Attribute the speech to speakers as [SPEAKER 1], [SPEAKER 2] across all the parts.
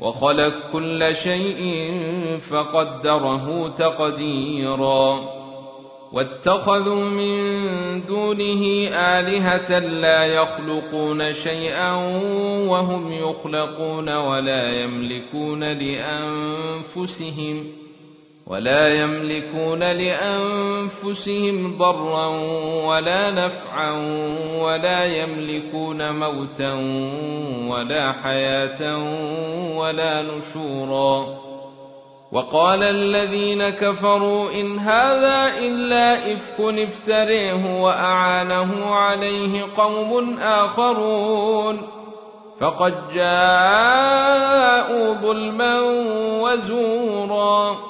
[SPEAKER 1] وخلق كل شيء فقدره تقديرا. واتخذوا من دونه آلهة لا يخلقون شيئا وهم يخلقون ولا يملكون لأنفسهم ولا يملكون لأنفسهم ضرا ولا نفعا ولا يملكون موتا ولا حياة ولا نشورا. وقال الذين كفروا إن هذا إلا إفك افتريه وأعانه عليه قوم آخرون. فقد جاءوا ظلما وزورا.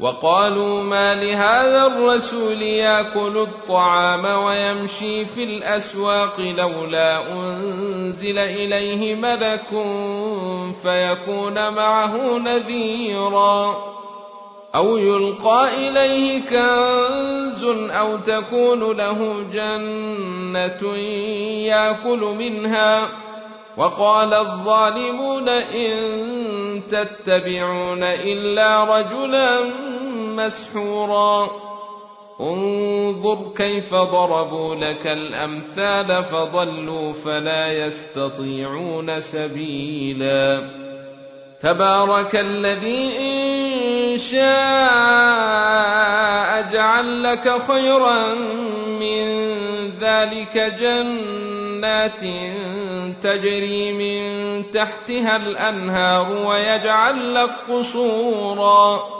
[SPEAKER 1] وقالوا ما لهذا الرسول يأكل الطعام ويمشي في الأسواق لولا أنزل إليه ملك فيكون معه نذيرا أو يلقى إليه كنز أو تكون له جنة يأكل منها وقال الظالمون إن تتبعون إلا رجلا مسحورا. انظر كيف ضربوا لك الأمثال فضلوا فلا يستطيعون سبيلا. تبارك الذي إن شاء جعل لك خيرا من ذلك جنات تجري من تحتها الأنهار ويجعل لك قصورا.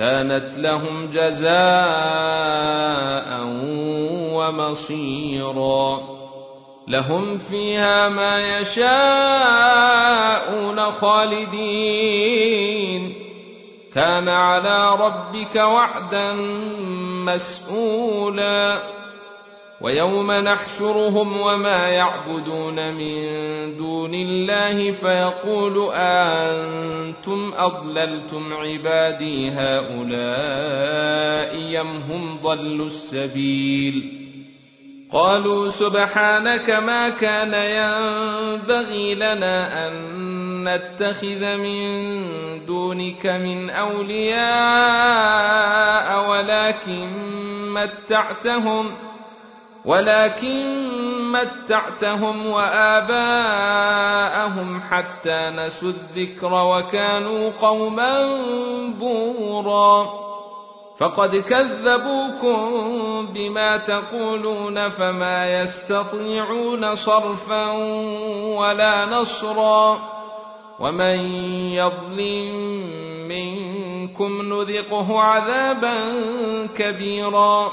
[SPEAKER 1] كانت لهم جزاء ومصيرا. لهم فيها ما يشاءون خالدين كان على ربك وعدا مسئولا ويوم نحشرهم وما يعبدون من دون الله فيقول أنتم أضللتم عبادي هؤلاء أم هم ضلوا السبيل قالوا سبحانك ما كان ينبغي لنا أن نتخذ من دونك من أولياء ولكن متعتهم ۖ ولكن متعتهم وآباءهم حتى نسوا الذكر وكانوا قوما بورا. فقد كذبوكم بما تقولون فما يستطيعون صرفا ولا نصرا. ومن يظلم منكم نذقه عذابا كبيرا.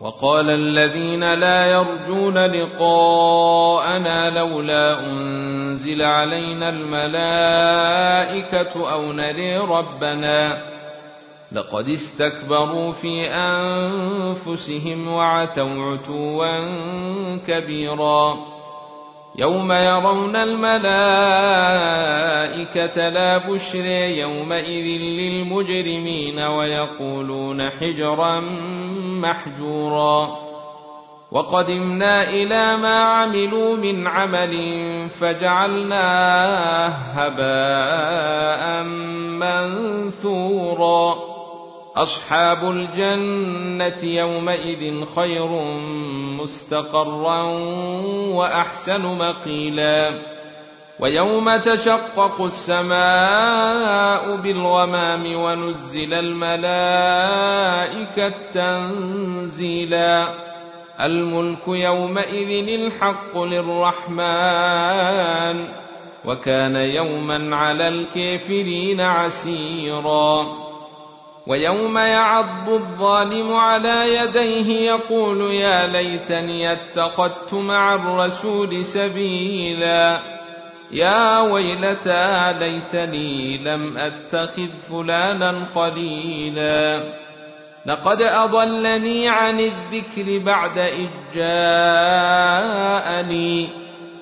[SPEAKER 1] وقال الذين لا يرجون لقاءنا لولا أنزل علينا الملائكة أو نري ربنا لقد استكبروا في أنفسهم وعتوا عتوا كبيرا يوم يرون الملائكة لا بشر يومئذ للمجرمين ويقولون حجرا محجورا وقدمنا إلى ما عملوا من عمل فجعلناه هباء منثورا أصحاب الجنة يومئذ خير مستقرا وأحسن مقيلا ويوم تشقق السماء بالغمام ونزل الملائكة تنزيلا الملك يومئذ الحق للرحمن وكان يوما على الكافرين عسيرا ويوم يعض الظالم على يديه يقول يا ليتني اتخذت مع الرسول سبيلا. يا ويلتى ليتني لم أتخذ فلانا خليلا. لقد أضلني عن الذكر بعد إذ جاءني.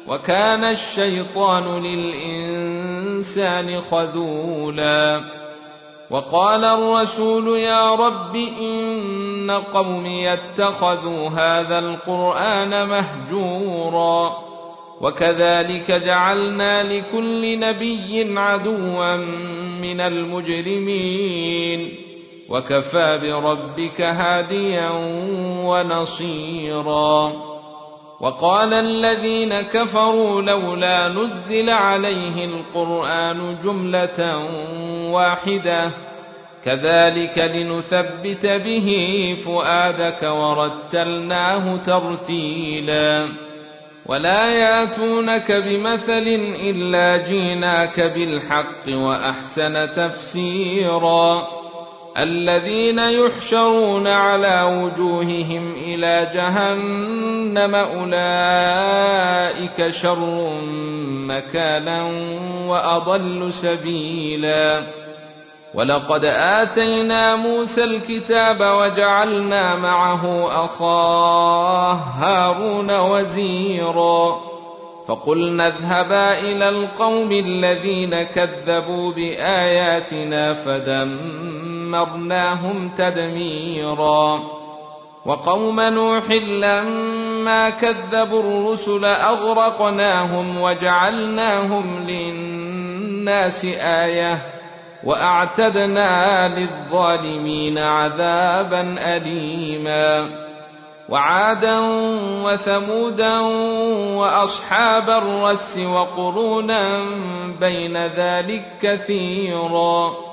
[SPEAKER 1] وكان الشيطان للإنسان خذولا. وقال الرسول يا رب إن قومي اتخذوا هذا القرآن مهجورا وكذلك جعلنا لكل نبي عدوا من المجرمين وكفى بربك هاديا ونصيرا وقال الذين كفروا لولا نزل عليه القرآن جملة واحدة. كذلك لنثبت به فؤادك ورتلناه ترتيلا. ولا ياتونك بمثل إلا جيناك بالحق وأحسن تفسيرا. الذين يحشرون على وجوههم إلى جهنم أولئك شر مكانا وأضل سبيلا. ولقد آتينا موسى الكتاب وجعلنا معه أخاه هارون وزيرا. فقلنا اذهبا إلى القوم الذين كذبوا بآياتنا فدمرناهم تدميرا. وقوم نوح لما كذبوا الرسل أغرقناهم وجعلناهم للناس آيةً وأعتدنا للظالمين عذابا أليما. وعادا وثمودا وأصحاب الرس وقرونا بين ذلك كثيرا.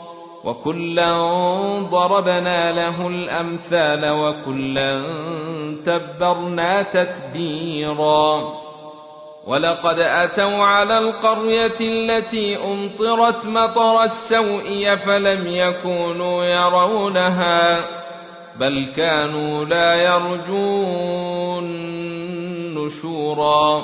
[SPEAKER 1] وكلا ضربنا له الأمثال وكلا تبرنا تتبيرا. ولقد أتوا على القرية التي أمطرت مطر السوء فلم يكونوا يرونها بل كانوا لا يرجون نشورا.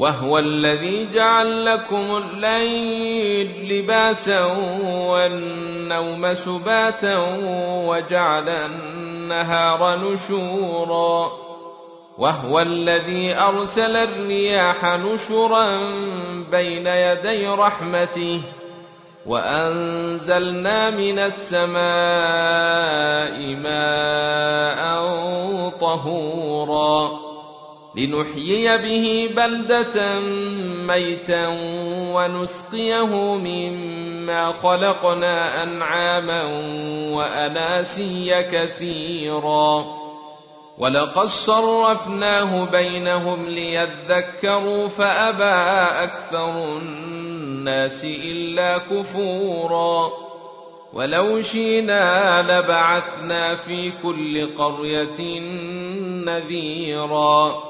[SPEAKER 1] وهو الذي جعل لكم الليل لباسا والنوم سباتا وجعل النهار نشورا وهو الذي أرسل الرياح نشرا بين يدي رحمته وأنزلنا من السماء ماء طهورا لنحيي به بلدة ميتا ونسقيه مما خلقنا أنعاما وأناسيا كثيرا. ولقد صرفناه بينهم ليذكروا فأبى أكثر الناس إلا كفورا. ولو شينا لبعثنا في كل قرية نذيرا.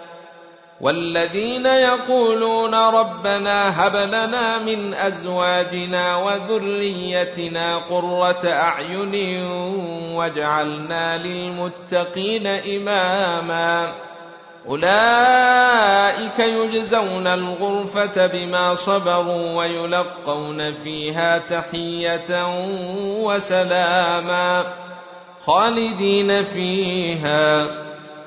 [SPEAKER 1] والذين يقولون ربنا هب لنا من أزواجنا وذريتنا قرة أعين واجعلنا للمتقين إماما. أولئك يجزون الغرفة بما صبروا ويلقون فيها تحية وسلاما خالدين فيها.